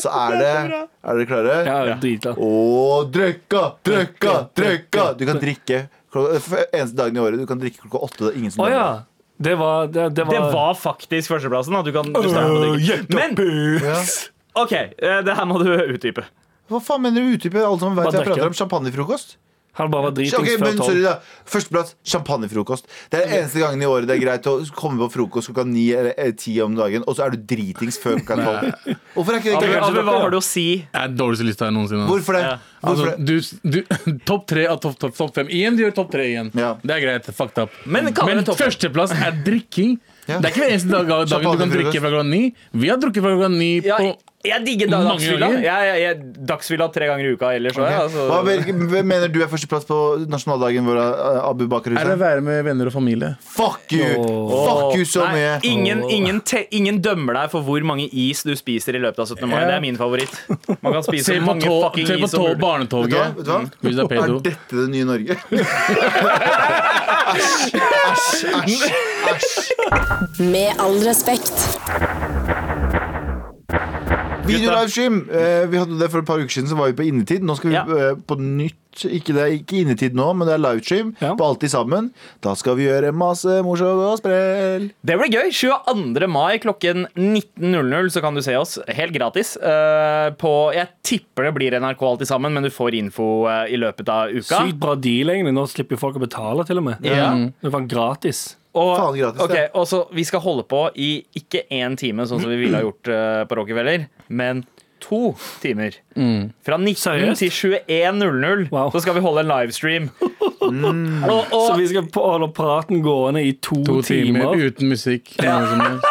så er det Er dere klare? Ja, dritklar. Å, drikka, drikka, drikka! Du kan drikke klokka, eneste dagen i året. Du kan drikke klokka åtte. Det er ingen som oh, ja. Det var Det, det var, Det var faktisk førsteplassen. Da. Du kan du starte på det. Men OK, eh, det her må du utdype. Hva faen mener du utdype? Alle som vet jeg prater om champagnefrokost. Han bare var dritings okay, før sorry tolv. da Førsteplass, champagnefrokost. Det er den eneste gangen i året det er greit å komme på frokost klokka ni eller ti om dagen, og så er du dritings før klokka tolv. Hvorfor er ikke det greit? Hva har du å si? Jeg er den dårligste lista jeg noensinne har. Hvorfor det? Ja. Altså, du, du, topp tre av topp top, top fem. Igjen, du gjør topp tre igjen. Ja. Det er greit. Fucked up. Men Men førsteplass er drikking. Ja. Det er ikke hver eneste dag, dagen du kan drikke fra klokka ni. Vi har drukket fra klokka ni Ja, på jeg digger da- Mange dagsfylla. ganger. Jeg, jeg, jeg, dagsfylla tre ganger i uka ellers òg. Altså. Hva hvem mener du er førsteplass på nasjonaldagen vår, eh, Abu Bakar Er det å være med venner og familie. Fuck you! Fuck you så Nei, mye. ingen, ingen, te, ingen dømmer deg for hvor mange is du spiser i løpet av 17. mai. Ja. Det er min favoritt. Man kan spise Se så på, mange tog, fucking se på is som tog, mulig. Vet du hva? barnetoget. Vet du hva? Hvis det er pedo. Er dette det nye Norge? Æsj, æsj, æsj. Med all respekt. Videolivestream. Eh, vi hadde det for et par uker siden, så var vi på innetid. Nå skal vi Ja. eh, på nytt. Ikke, det er ikke innetid nå, men det er livestream Ja. på Alltid sammen. Da skal vi gjøre masse morsomt og sprell. Det blir gøy. 22. mai klokken 19.00 så kan du se oss helt gratis. eh, på, jeg tipper det blir NRK alltid sammen, men du får info i løpet av uka. Sykt bra deal, egentlig. Nå slipper folk å betale, til og med. Ja. Det var gratis. Og, Faen, gratis, okay, og så Vi skal holde på i ikke én time, sånn som vi ville ha gjort uh, på Rockefeller, men to timer. Mm. Fra 19 Seriøst? til 21.00 Wow. så skal vi holde en livestream. Og, Så vi skal holde praten gående i to, To timer timer. uten musikk. Ja.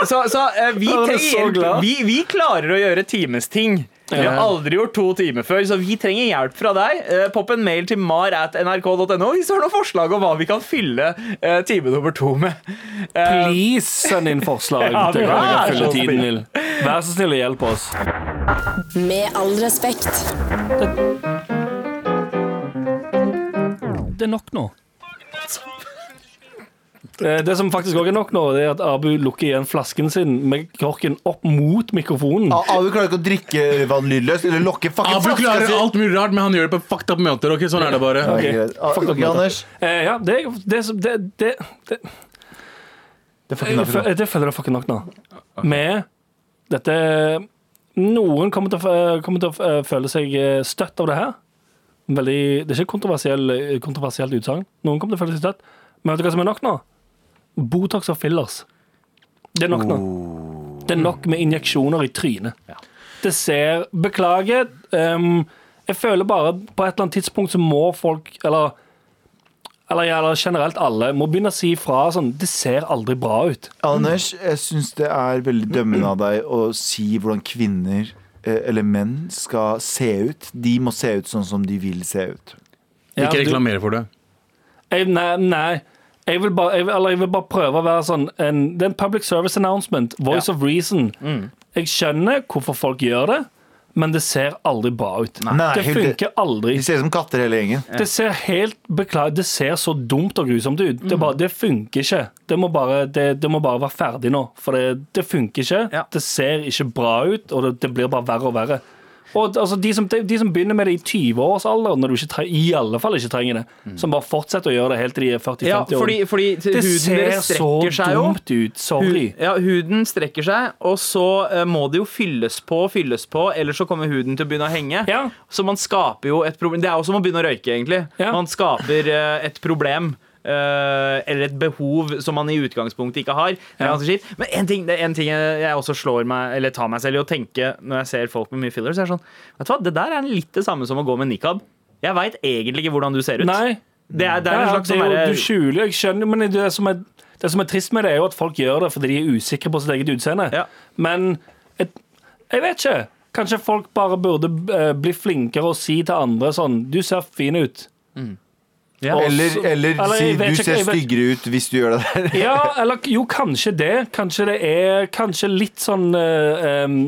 så så uh, vi, trenger så Vi, vi klarer å gjøre timesting. Vi har aldri gjort to timer før, så vi trenger hjelp fra deg. Eh, Popp en mail til mar at nrk.no hvis du har noen forslag om hva vi kan fylle eh, time nummer to med. Eh, Please send inn forslag Ja, til hva vi kan fylle tiden til. Vær så snill og hjelp oss. Med all respekt. Det er nok nå. Eh, Det som faktisk også er nok nå, det er at Abu lukker igjen flasken sin med korken opp mot mikrofonen. A- Abu klarer ikke å drikke vann lydløst eller lokke fucking Abu klarer sin. alt mulig rart, men han gjør det på fucked up møter Ok, sånn er det bare. Okay. up, Anders. Eh, ja, det, det, som- det, det, det, Det er jeg, nok fø- nå. det føler jeg fucking nok nå. Med dette Noen kommer til å, kommer til å føle seg eh, støtt av det her. Veldig, det er ikke kontroversiell, kontroversielt utsagn. Noen kommer til å føle seg støtt. Men vet du hva som er nok nå? Botox og fillers. Det er nok nå. Det er nok med injeksjoner i trynet. Det ser Beklager. Um, jeg føler bare på et eller annet tidspunkt så må folk Eller, eller, eller generelt alle må begynne å si fra sånn Det ser aldri bra ut. Anders, jeg syns det er veldig dømmende av deg å si hvordan kvinner eh, eller menn skal se ut. De må se ut sånn som de vil se ut. Ja, Ikke reklamere for det. Jeg, nei, nei. Jeg vil, bare, jeg, vil, jeg vil bare prøve å være sånn en, Det er en public service announcement. Voice of reason. Jeg skjønner hvorfor folk gjør det, men det ser aldri bra ut. Nei, det funker aldri. De ser ut som katter hele gjengen. Det ser helt beklager, det ser så dumt og grusomt ut. Det, er bare, det funker ikke. Det må bare, det, det må bare være ferdig nå. For det, det funker ikke. Ja. Det ser ikke bra ut, og det, det blir bare verre og verre. Og altså, de, som, de, de som begynner med det i 20-årsalderen, når du ikke i alle fall ikke trenger det, som bare fortsetter å gjøre det helt til de er 40-50 ja, fordi, fordi det ser så dumt ut. Sorry. Hud, ja, huden strekker seg, og så uh, må det jo fylles på og fylles på, ellers så kommer huden til å begynne å henge. Ja. Så man skaper jo et problem Det er jo som å begynne å røyke, egentlig. Ja. Man skaper uh, et problem. Eh, eller et behov som man i utgangspunktet ikke har. Men en ting, det en ting jeg også slår meg Eller tar meg selv i å tenke når jeg ser folk med mye fillers, er sånn Vet du hva, det der er litt det samme som å gå med nikab. Jeg veit egentlig ikke hvordan du ser ut. Nei. Det er, det er en slags det er sånn jo, du skjuler, jeg skjønner, men det som, er, det som er trist med det, er jo at folk gjør det fordi de er usikre på sitt eget utseende. Ja. Men et, jeg vet ikke. Kanskje folk bare burde eh, bli flinkere og si til andre sånn Du ser fin ut. Ja. Eller, eller Eller, si du ikke, ser styggere ut hvis du gjør det der. Ja, eller jo, kanskje det. Kanskje det er kanskje litt sånn eh, em,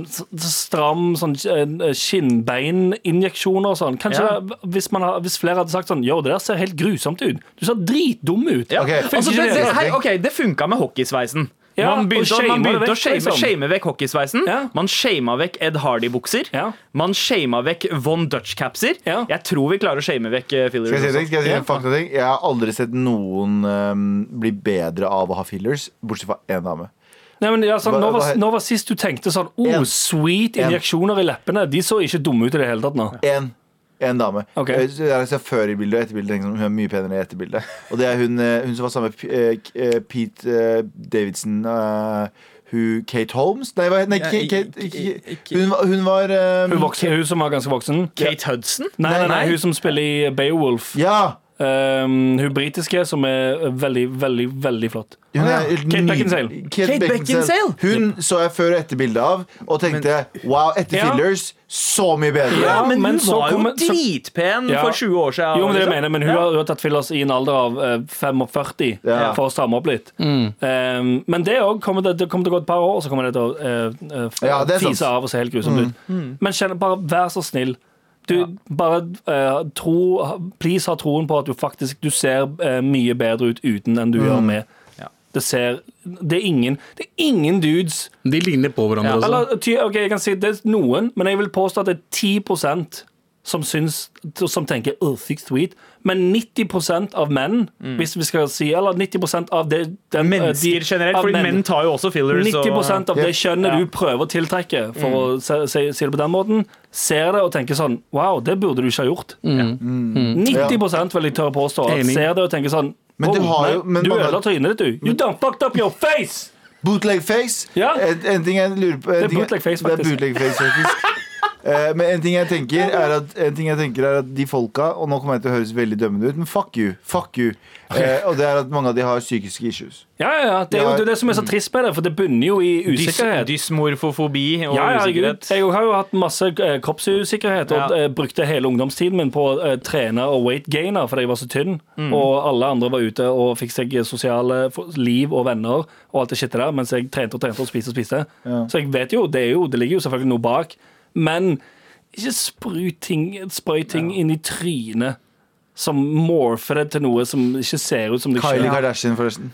stram sånn eh, skinnbeininjeksjoner og sånn. Kanskje Ja. hvis, man har, hvis flere hadde sagt sånn Yo, det der ser helt grusomt ut. Du ser dritdum ut. Ja. Okay. Altså, det, det, hei, ok, det funka med hockeysveisen. Ja, man begynte, å- shame man begynte vekk, å shame, liksom. shame vekk hockeysveisen. Ja. Man shama vekk Ed Hardy-bukser. Ja. Man shama vekk Von Dutch-capser. Ja. Jeg tror vi klarer å shame vekk eh, fillers. Skal jeg si, Skal jeg si Ja. en faktating? Jeg har aldri sett noen um, bli bedre av å ha fillers, bortsett fra én dame. Nei, men ja, sånn, Hva- når, var, hva- når var sist du tenkte sånn Oh, En. sweet En. injeksjoner i leppene. De så ikke dumme ut i det hele tatt nå. Én. En dame. Ok. Så Jeg ser før i bildet og etter bildet. sånn, Hun er mye penere i etterbildet. Og det er hun, eh, hun som var sammen med eh, eh, Pete Davidson hun, Kate Holmes? Nei, hva, nei Kate, hun, var- hun var um, Hun, voksen, hun som var ganske voksen. Kate Hudson? Nei, nei, nei, Nei. hun som spiller i Beowulf. Ja! Um, hun britiske som er veldig, veldig, veldig flott. Hun er Kate Beckinsale. Kate Kate Beckinsale. Hun så jeg før og etter bilde av, og tenkte wow, etter Ja. fillers, så mye bedre. Ja, Ja, men, men hun så var jo kommer- dritpen Ja. for 20 år siden. Jo, men det liksom. mener men hun har, hun har tatt fillers i en alder av uh, 45 Ja. for å stramme opp litt. Um, men det, òg kommer kommer til å gå et par år, så kommer det til å uh, uh, Ja, det sant. fise av og se helt grusomt ut. Men kjenn, bare vær så snill. Du, bare uh, tro Please ha troen på at du faktisk Du ser uh, mye bedre ut uten enn du gjør med. Ja. Det ser Det er ingen Det er ingen dudes De ligner på hverandre også. Eller, ok, jeg kan si det er noen, men jeg vil påstå at det er 10 som syns Som tenker oh, thick tweet. Men 90% av menn, hvis vi skal si Eller 90% av det den, Mennesker de- generelt, fordi menn tar jo også fillers. 90% av det kjønnet Ja. du prøver å tiltrekke, for å si, si, si det på den måten, ser det og tenker sånn Wow, det burde du ikke ha gjort. 90 vil jeg tørre påstå. At ser det og tenker sånn Men du «Oh, har nei, jo- men Du ødela trynet ditt, du. You done fucked up your face! Bootleg face. Ja. En, en ting jeg lurer på en Det er bootleg face, Det er bootleg face, faktisk. Eh, men en ting, jeg tenker er at, en ting jeg tenker er at de folka Og nå kommer jeg til å høres veldig dømmende ut, men fuck you. Fuck you. Eh, og det er at mange av de har psykiske issues. Ja, ja, ja. Det er jo det, er det som er så trist med det, for det bunner jo i Dys, usikkerhet. dysmorfofobi og Ja, ja, usikkerhet. Jeg har jo hatt masse eh, kroppsusikkerhet og Ja. eh, brukte hele ungdomstiden min på å trene og weight gainer fordi jeg var så tynn. Og alle andre var ute og fikk seg sosiale liv og venner og alt det shitet der, mens jeg trente og trente og spiste og spiste. Så jeg vet jo, det, er jo, det ligger jo selvfølgelig noe bak. Men ikke sprut ting, sprøy ting inn i trynet som morfer det til noe som ikke ser ut som det Kylie. Kardashian, forresten.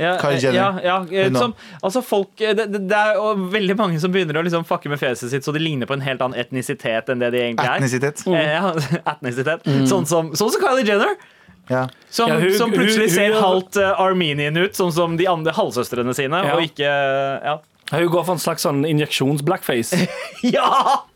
Ja, Ja, ja, eh, som, altså folk, eh, det, det det er veldig mange som begynner å liksom fucke med fjeset sitt så de ligner på en helt annen etnisitet enn det de egentlig er. Etnisitet. Eh, Ja, etnisitet. Sånn, som, sånn som Kylie Jenner. Ja. Som, Ja, hun- som plutselig hun- ser hun- halvt uh, Armenian ut, sånn som de andre halvsøstrene sine. Ja. Og ikke Ja! Hun går for en slags sånn injeksjons-blackface. ja!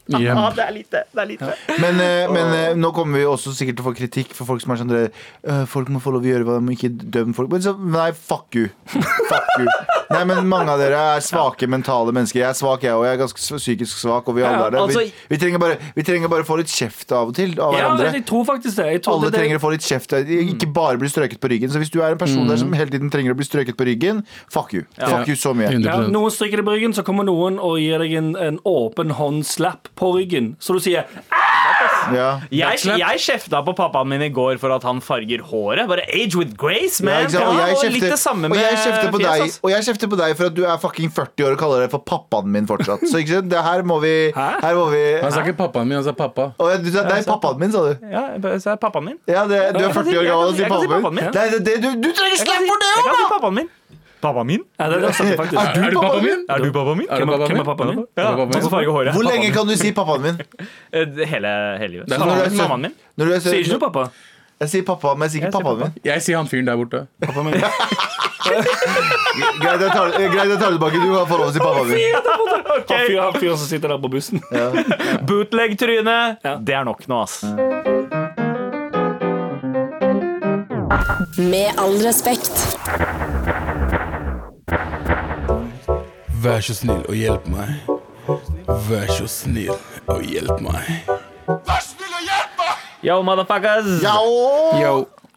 Ja. det er lite. Det er lite. Men, eh, men eh, nå kommer vi også sikkert til å få kritikk for folk som er sånn dere, «Øh, Folk må få lov å gjøre hva de må ikke dømme folk. Men så, nei, fuck you. Fuck you. Nei, men mange av dere er svake mentale mennesker. Jeg er svak, jeg òg. Jeg er ganske psykisk svak, og vi alle Ja, er det. altså- Vi, vi, trenger bare, vi trenger bare få litt kjeft av og til av Ja, hverandre. jeg tror faktisk det. Jeg tror Alle det, trenger å få litt kjeft. Ikke bare bli strøket på ryggen. Så hvis du er en person der som hele tiden trenger å bli strøket på ryggen, fuck you. Fuck you så mye. Ja, noen stryker deg på ryggen, så kommer noen og gir deg en, en åpen håndslapp på ryggen. Så du sier Ja. Jeg, jeg kjefta på pappaen min i går for at han farger håret. Bare age with grace, man! Ja, og jeg kjefter, litt det samme og jeg kjefter på deg, og jeg kjefter på deg for at du er fucking 40 år og kaller deg for pappaen min fortsatt. Så ikke sant? Det her må vi Her må vi Han sa ikke pappaen min, han sa pappa. Å, du Det er pappaen min, sa du. Ja, så er pappaen min. Ja, det, du er 40 år gammel og sier pappaen min. du, du trenger slem slapp for det òg, da! Pappaen min. Ja, det er det er, faktisk. Er du pappaen min? Er du pappaen min? Hvem er pappaen min? Ja, du farger håret. Hvor lenge kan du si pappaen min? Eh, Hele, hele livet. Det er Mammaen, mammaen min. Når du er, Sier ikke du pappa? jeg sier pappa, men jeg sier Jeg ikke sier pappaen pappa. min. Jeg sier han fyren der borte. Pappa min. Greit, jeg tar, jeg det tilbake. Du har fått lov til å si pappaen min. Han fyren- han fyren som sitter der på bussen. Bootleg-tryne. Ja. Det er nok nå, ass. Med all respekt. Vær så snill og hjelp meg. Vær så snill og hjelp meg. Vær så snill og... Yo. motherfuckers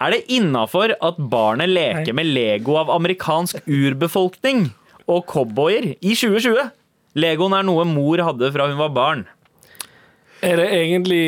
Er det innafor at barnet leker med Lego av amerikansk urbefolkning og cowboyer i 2020? Legoen er noe mor hadde fra hun var barn. Er det egentlig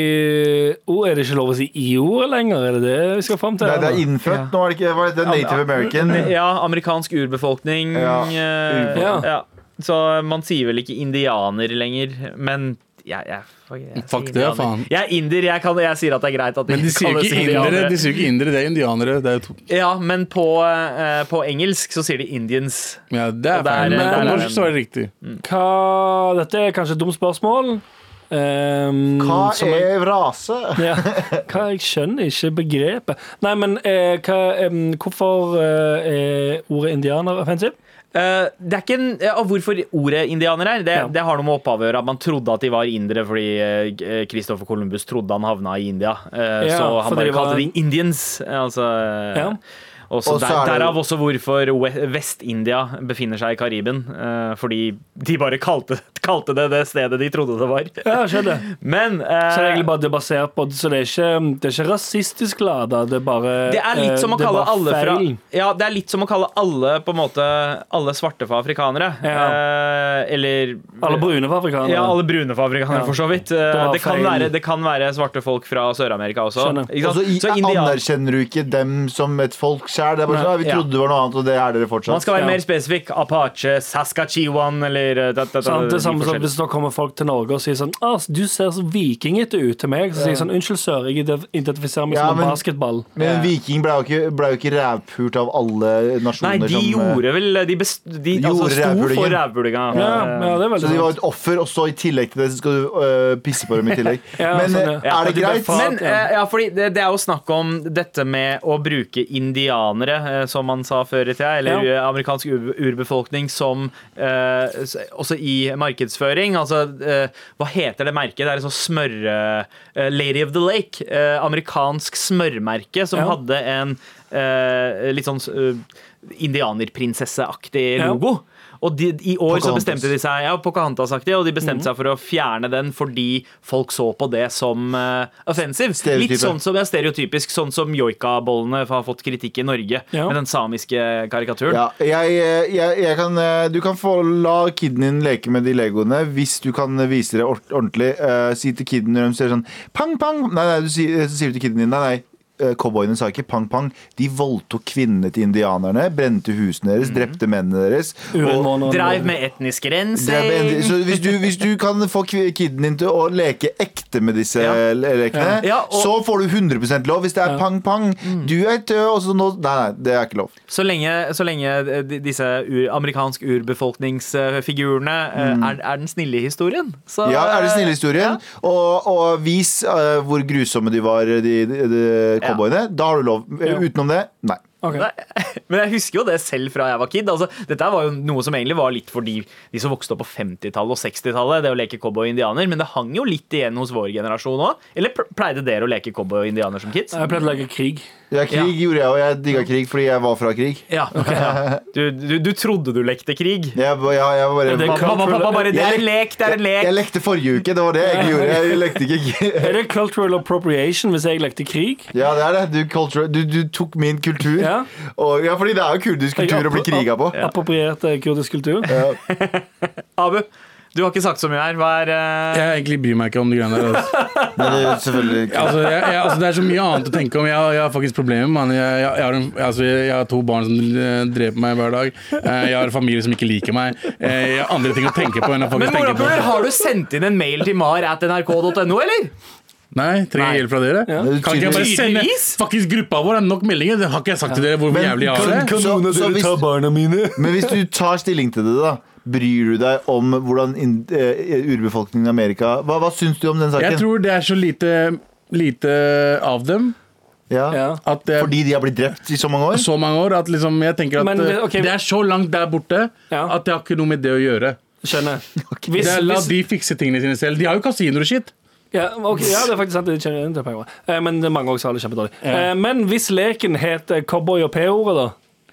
oh, Er det ikke lov å si i-ord lenger? Er det det vi skal fram til? Nei, det er innfødt innfødt nå, er det ikke? Hva er det? Native American. Ja, amerikansk urbefolkning. Ja, Urbefolkning. Ja. ja. Så man sier vel ikke indianer lenger, men jeg, jeg, fuck, jeg, Fuck det, indianer. faen. Jeg er inder, jeg, kan, jeg sier at det er greit at Men de sier ikke indere, de sier ikke indere, det er indianere. Det er. Ja, men på, uh, på engelsk så sier de Indians. Ja, det er feil, men på norsk så er det riktig. Hva, dette er kanskje et dumt spørsmål. Ehm, Hva er jeg- er rase? ja, hva, Jeg skjønner ikke begrepet. Nei, men eh, hva, um, hvorfor eh, er ordet indianer offensivt? Uh, det er ikke en, uh, Hvorfor ordet indianer er, det, Ja. det har noe med opphavet å gjøre. At man trodde at de var indere fordi Kristoffer Columbus trodde han havna i India. Uh, Ja, så han bare kalte de Indians. eh, Altså, eh, Ja. Og så Og så der, er det- Derav også hvorfor Vest-India befinner seg i Karibien. eh, fordi de bare kalte, kalte det det stedet de trodde det var. Ja, skjønner. Men Så det er eh, egentlig bare det er basert på Så det er ikke, det er ikke rasistisk lada, det er bare det er litt eh, som å er kalle alle fra. Ja, det er litt som å kalle alle på en måte Alle svarte for afrikanere. Eh, eller Alle brune for afrikanere. Ja, alle brune for afrikanere, Ja. for så vidt. Eh, Det kan, være, det kan være svarte folk fra Sør-Amerika også. Skjønner. Ikke Og så i- Så indian- anerkjenner du ikke dem som et folk sjæl. Vi trodde det var noe annet, og det er dere fortsatt. Man skal være Ja. mer spesifikk. Apache, Saskatchewan eller eh, da, da, da, sånn, det samme som. Hvis det kommer folk til Norge og sier sånn ah, 'Du ser så vikingete ut til meg.' Så sier sånn 'Unnskyld, sør, jeg ident- identifiserer meg Ja, som en basketball'. Men en viking ble jo ikke, ble jo ikke rævpult av alle nasjoner Nei, de som eh, gjorde vel De, best, de altså, Gjorde sto for rævpulinga. Ja, ja, det er veldig Så de var et offer, og så i tillegg til det så skal du øh, pisse på dem i tillegg. Ja, Men sånn, ja. er det greit? Men ja. eh, fordi det, det er jo snakk om dette med å bruke indianere, eh, som man sa før i tida, eller Ja. eh, amerikansk urbefolkning, som eh, også i markedsføring. Altså, hva heter det merket? Det er et sånt smørre... Lady of the Lake. amerikansk smørmerke som Ja. hadde en litt sånn indianerprinsesseaktig Ja. Og de, i år så bestemte de seg Ja, Pocahontas-aktig, og de bestemte seg for å fjerne den fordi folk så på det som uh, offensive. Stereotype. Litt sånn som ja, stereotypisk, sånn som joikabollene har fått kritikk i Norge Ja. med den samiske karikaturen. Ja, jeg, jeg, jeg kan, eh, du kan få la kiden din leke med de legoene hvis du kan vise det ordentlig. Uh, si til kiden når de ser sånn pang, pang. Nei, nei, du sier, så sier du til kiden din nei, nei. Eh, Cowboyene sa ikke pang, pang. De voldtok kvinnene til indianerne, brente husene deres, drepte mennene deres. og- Dreiv med etnisk rensing. så hvis du, hvis du kan få kiden din til å leke ekte med disse Ja. lekene, Ja, og- så får du 100 lov. Hvis det er pang, pang, du er død, og så nå Nei, nei, det er ikke lov. Så lenge, så lenge eh, disse ur, amerikansk urbefolkningsfigurene mm. er, er den snille historien. Så, Mm. Ja, er den snille eh, historien? Og, og vis uh, hvor grusomme de var, de, de, de cowboyene. Da har du lov. Utenom det, nei. Okay. Nei, Men jeg husker jo det selv fra jeg var kid. Altså, dette var jo noe som egentlig var litt for de, de som vokste opp på 50-tallet og 60-tallet. Det å leke cowboy og indianer Men det hang jo litt igjen hos vår generasjon òg. Eller pleide dere å leke cowboy og indianer som kids? Jeg pleide å leke krig. Ja, krig gjorde jeg, og jeg digga krig fordi jeg var fra krig. Ja, okay, ja. Du, du, du trodde du lekte krig? Jeg, ja, jeg var bare Det Mamma, pappa bare Det er en lek, det er en lek! jeg lek! lekte forrige uke, det var det jeg gjorde. Jeg lekte ikke Er det cultural appropriation hvis jeg lekte krig? Ja, det er det. Du, culture, du, du tok min kultur. Ja. Og, ja, fordi det er jo kurdisk kultur å bli kriga på. Approprierte kurdisk kultur? Abu, du har ikke sagt så mye her. Hva er eh, Jeg egentlig bryr meg ikke om de greiene der. Altså. Men det er selvfølgelig ikke. Altså, jeg, jeg, altså, det er så mye annet å tenke om. Jeg, har- jeg har faktisk problemer. Man. Jeg, jeg, jeg, har en, altså, jeg, jeg har to barn som eh, dreper meg hver dag. Eh, Jeg har en familie som ikke liker meg. Eh, Jeg har andre ting å tenke på enn å Men faktisk tenke morapuler, på har du sendt inn en mail til mar at nrk.no, eller? Nei, trenger jeg hjelp fra dere? Ja. Kan ikke jeg bare sende Tydeligvis. faktisk gruppa vår? Det er nok meldinger. Det har ikke jeg sagt til dere hvor Men jævlig jeg har det? kan- Så- så hvis- barna mine? Men hvis du tar stilling til det, da. Bryr du deg om hvordan in, eh, urbefolkningen i Amerika Hva, hva syns du om den saken? Jeg tror det er så lite, lite av dem ja. Ja. at det, Fordi de har blitt drept i så mange år? så mange år at liksom, jeg tenker at Men det- eh, det er så langt der borte Ja. at det har ikke noe med det å gjøre. Skjønner. okay. Hvis, er, la hvis, de fikse tingene sine selv. De har jo kasinoer og shit. ja, okay, ja, det er faktisk sant. De kjenner til penger. Eh, Men det mange også har det kjempedårlig. Eh, Men hvis leken het eh, cowboy og p-ordet, da?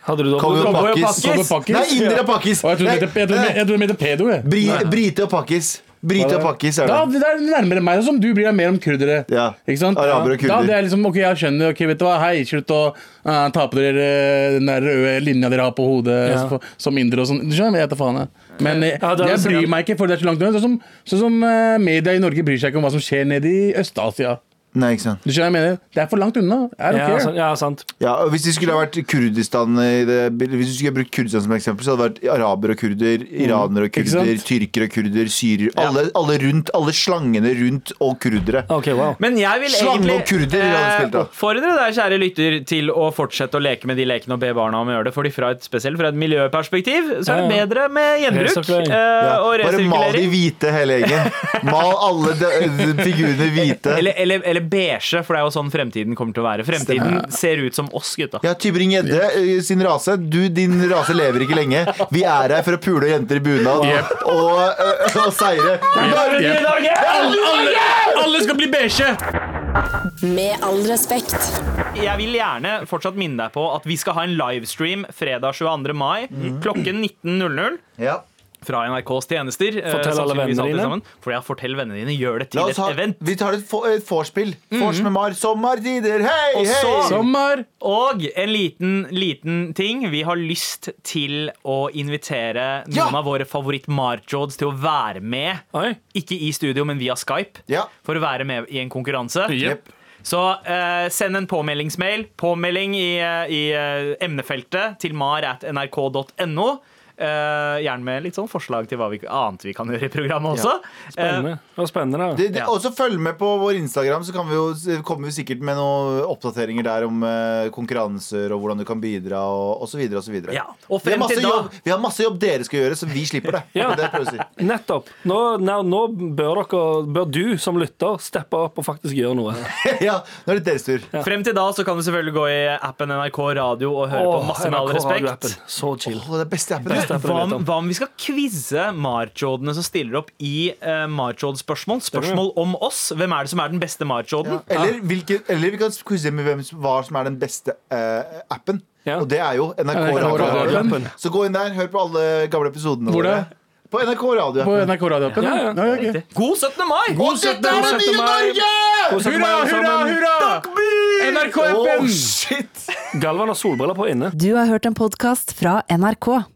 Hadde du da Cowboy og pakkis. Nei, indere og pakkis. Jeg trodde det het- jeg trodde- jeg trodde det het pedo. jeg. Bri, brite og pakkis. Brite og pakkis er Da, det. det er nærmere meg, som du bryr deg mer om kurdere. Ja. Ikke sant? Araber og kurder. Da, det er liksom, ok, jeg skjønner, ok, vet du hva, hei, slutt å eh, ta på dere eh, den der røde linja dere har på hodet Ja. så- som indere og sånn. Du skjønner, jeg vet da faen. jeg. Men eh, Ja, det er jeg så- bryr meg ikke, for det er så langt unna. Sånn som, sånn som eh, media i Norge bryr seg ikke om hva som skjer nede i Øst-Asia. Nei, ikke sant. Du skjønner hva jeg mener? Det er for langt unna. I don't Ja, care. sant, ja, sant. Ja, og Hvis det skulle ha vært Kurdistan i det, Hvis du skulle ha brukt Kurdistan som eksempel, så hadde det vært araber og kurder, iranere og Ikke kurder, tyrkere og kurder, syrer alle, alle rundt, alle slangene rundt og kurdere. OK, wow. Men jeg vil Slange egentlig og kurder i alle spilt, da. oppfordre deg, kjære lytter, til å fortsette å leke med de lekene og be barna om å gjøre det. Fordi fra et, spesielt fra et miljøperspektiv så er det Ja, ja. bedre med gjenbruk Resirkulering. eh, Ja, og bare mal de resirkulering. hvite, hele gjengen. Mal alle de, de figurene hvite. Eller, eller, eller beige, for det er jo sånn fremtiden kommer til å være. Fremtiden ser ut som oss, gutta. Ja, Tybring-Gjedde eh, sin rase. Du, din rase lever ikke lenge. Vi er her for å pule jenter i bunad Yep. og, eh, og seire. Yep. Alle, alle, alle skal bli beige! Med all respekt. Jeg vil gjerne fortsatt minne deg på at vi skal ha en livestream fredag 22. mai klokken 19.00. Ja. Fra NRKs tjenester. eh, Fortell alle vennene dine. sammen. For ja, fortell vennene dine. Gjør det til ha, et event. vi tar et, for, et vorspiel. Vors med Mar. Sommertider, hei, Og så- hei! Sommer! Og en liten, liten ting. Vi har lyst til å invitere noen Ja! av våre favoritt-marjods til å være med. Oi. Ikke i studio, men via Skype. Ja. For å være med i en konkurranse. Yep. Så eh, send en påmeldingsmail. Påmelding i, eh, i eh, emnefeltet til mar Eh, gjerne med litt sånn forslag til hva vi, annet vi kan gjøre i programmet også. Spennende. Uh, og spennende. Det, det, Ja. Også følg med på vår Instagram, så kan vi jo, kommer vi sikkert med noen oppdateringer der om uh, konkurranser og hvordan du kan bidra og osv. osv. Ja. Og Vi, har frem masse jobb- vi har masse jobb dere skal gjøre, så vi slipper det. Ja. Det si. Nettopp. Nå, nå, nå bør, dere, bør du som lytter steppe opp og faktisk gjøre noe. ja, nå er det deres tur. Frem til da så kan du selvfølgelig gå i appen NRK Radio og høre på Masse med all respekt. Så chill. Å, det er beste appen. Hva, om. hva om vi skal quize marchodene som stiller opp i uh, marchod-spørsmål? Spørsmål om oss. Hvem er det som er den beste marchoden? Eller, hvilke, eller vi kan quize med hvem hva som er den beste uh, appen. Ja. Og det er jo NRK Radio. radioappen. Så gå inn der, hør på alle gamle episodene Hvor våre. det? På NRK Radio. På NRK radioappen? Ja, ja. Ja, okay. God 17. mai! God 17. Dette er det nye Norge! God 17. mai, Hurra, hurra, hurra! NRK-appen! Oh, shit! Galvan har solbriller på inne. Du har hørt en podkast fra NRK.